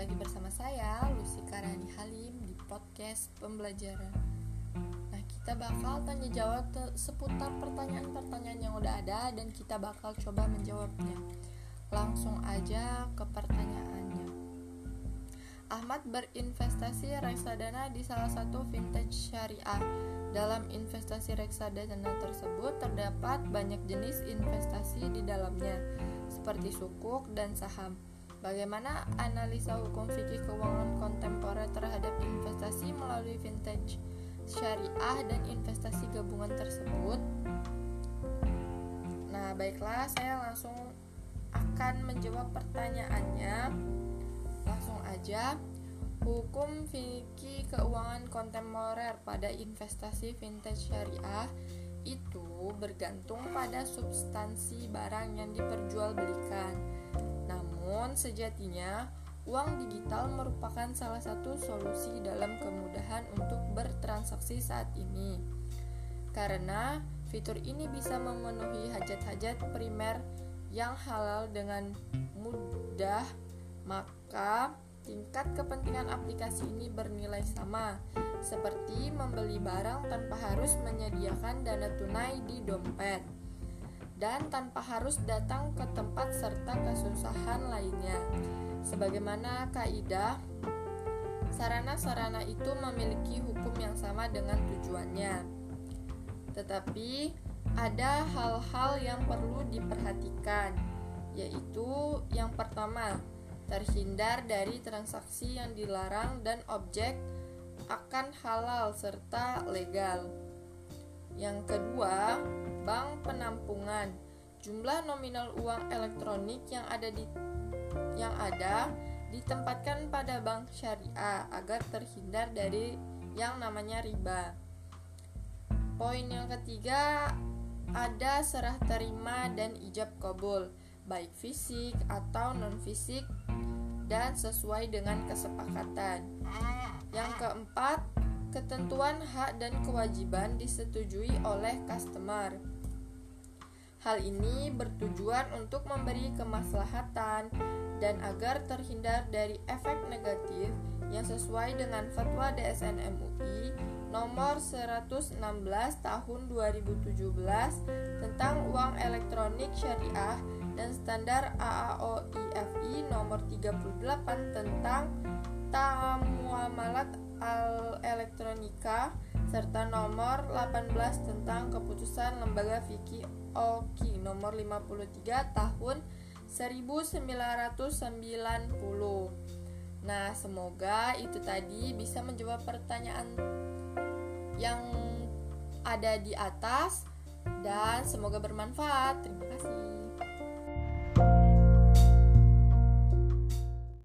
lagi bersama saya Lucy Karani Halim di podcast pembelajaran. Nah, kita bakal tanya jawab seputar pertanyaan-pertanyaan yang udah ada dan kita bakal coba menjawabnya. Langsung aja ke pertanyaannya. Ahmad berinvestasi reksadana di salah satu vintage syariah. Dalam investasi reksadana tersebut terdapat banyak jenis investasi di dalamnya, seperti sukuk dan saham. Bagaimana analisa hukum fikih keuangan kontemporer terhadap investasi melalui vintage syariah dan investasi gabungan tersebut? Nah, baiklah, saya langsung akan menjawab pertanyaannya. Langsung aja. Hukum fikih keuangan kontemporer pada investasi vintage syariah itu bergantung pada substansi barang yang diperjualbelikan namun, sejatinya uang digital merupakan salah satu solusi dalam kemudahan untuk bertransaksi saat ini. Karena fitur ini bisa memenuhi hajat-hajat primer yang halal dengan mudah, maka tingkat kepentingan aplikasi ini bernilai sama, seperti membeli barang tanpa harus menyediakan dana tunai di dompet dan tanpa harus datang ke tempat serta kesusahan lainnya. Sebagaimana kaidah, sarana-sarana itu memiliki hukum yang sama dengan tujuannya. Tetapi ada hal-hal yang perlu diperhatikan, yaitu yang pertama, terhindar dari transaksi yang dilarang dan objek akan halal serta legal. Yang kedua, bank penampungan. Jumlah nominal uang elektronik yang ada di yang ada ditempatkan pada bank syariah agar terhindar dari yang namanya riba. Poin yang ketiga ada serah terima dan ijab kabul, baik fisik atau non fisik dan sesuai dengan kesepakatan. Yang keempat, ketentuan hak dan kewajiban disetujui oleh customer. Hal ini bertujuan untuk memberi kemaslahatan dan agar terhindar dari efek negatif yang sesuai dengan fatwa DSN MUI nomor 116 tahun 2017 tentang uang elektronik syariah dan standar AAOIFI nomor 38 tentang tamuamalat al elektronika serta nomor 18 tentang keputusan lembaga fikih Oki nomor 53 tahun 1990. Nah, semoga itu tadi bisa menjawab pertanyaan yang ada di atas dan semoga bermanfaat. Terima kasih.